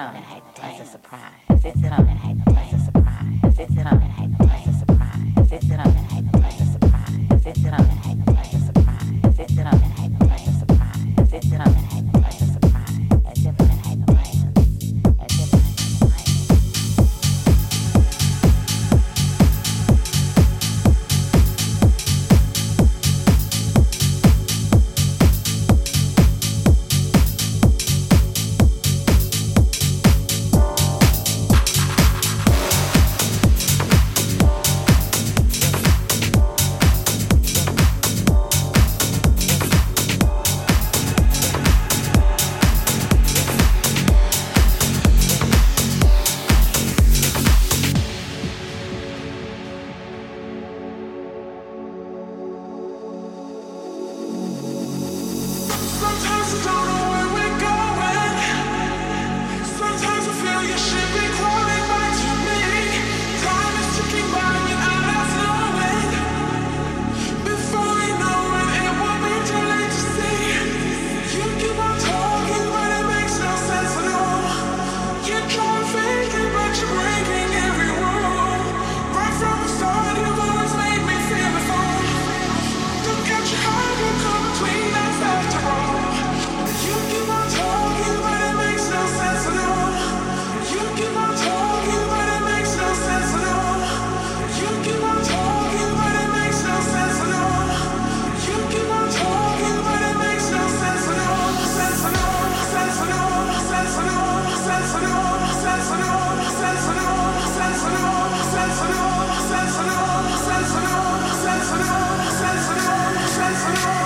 on it. それもそ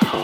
now.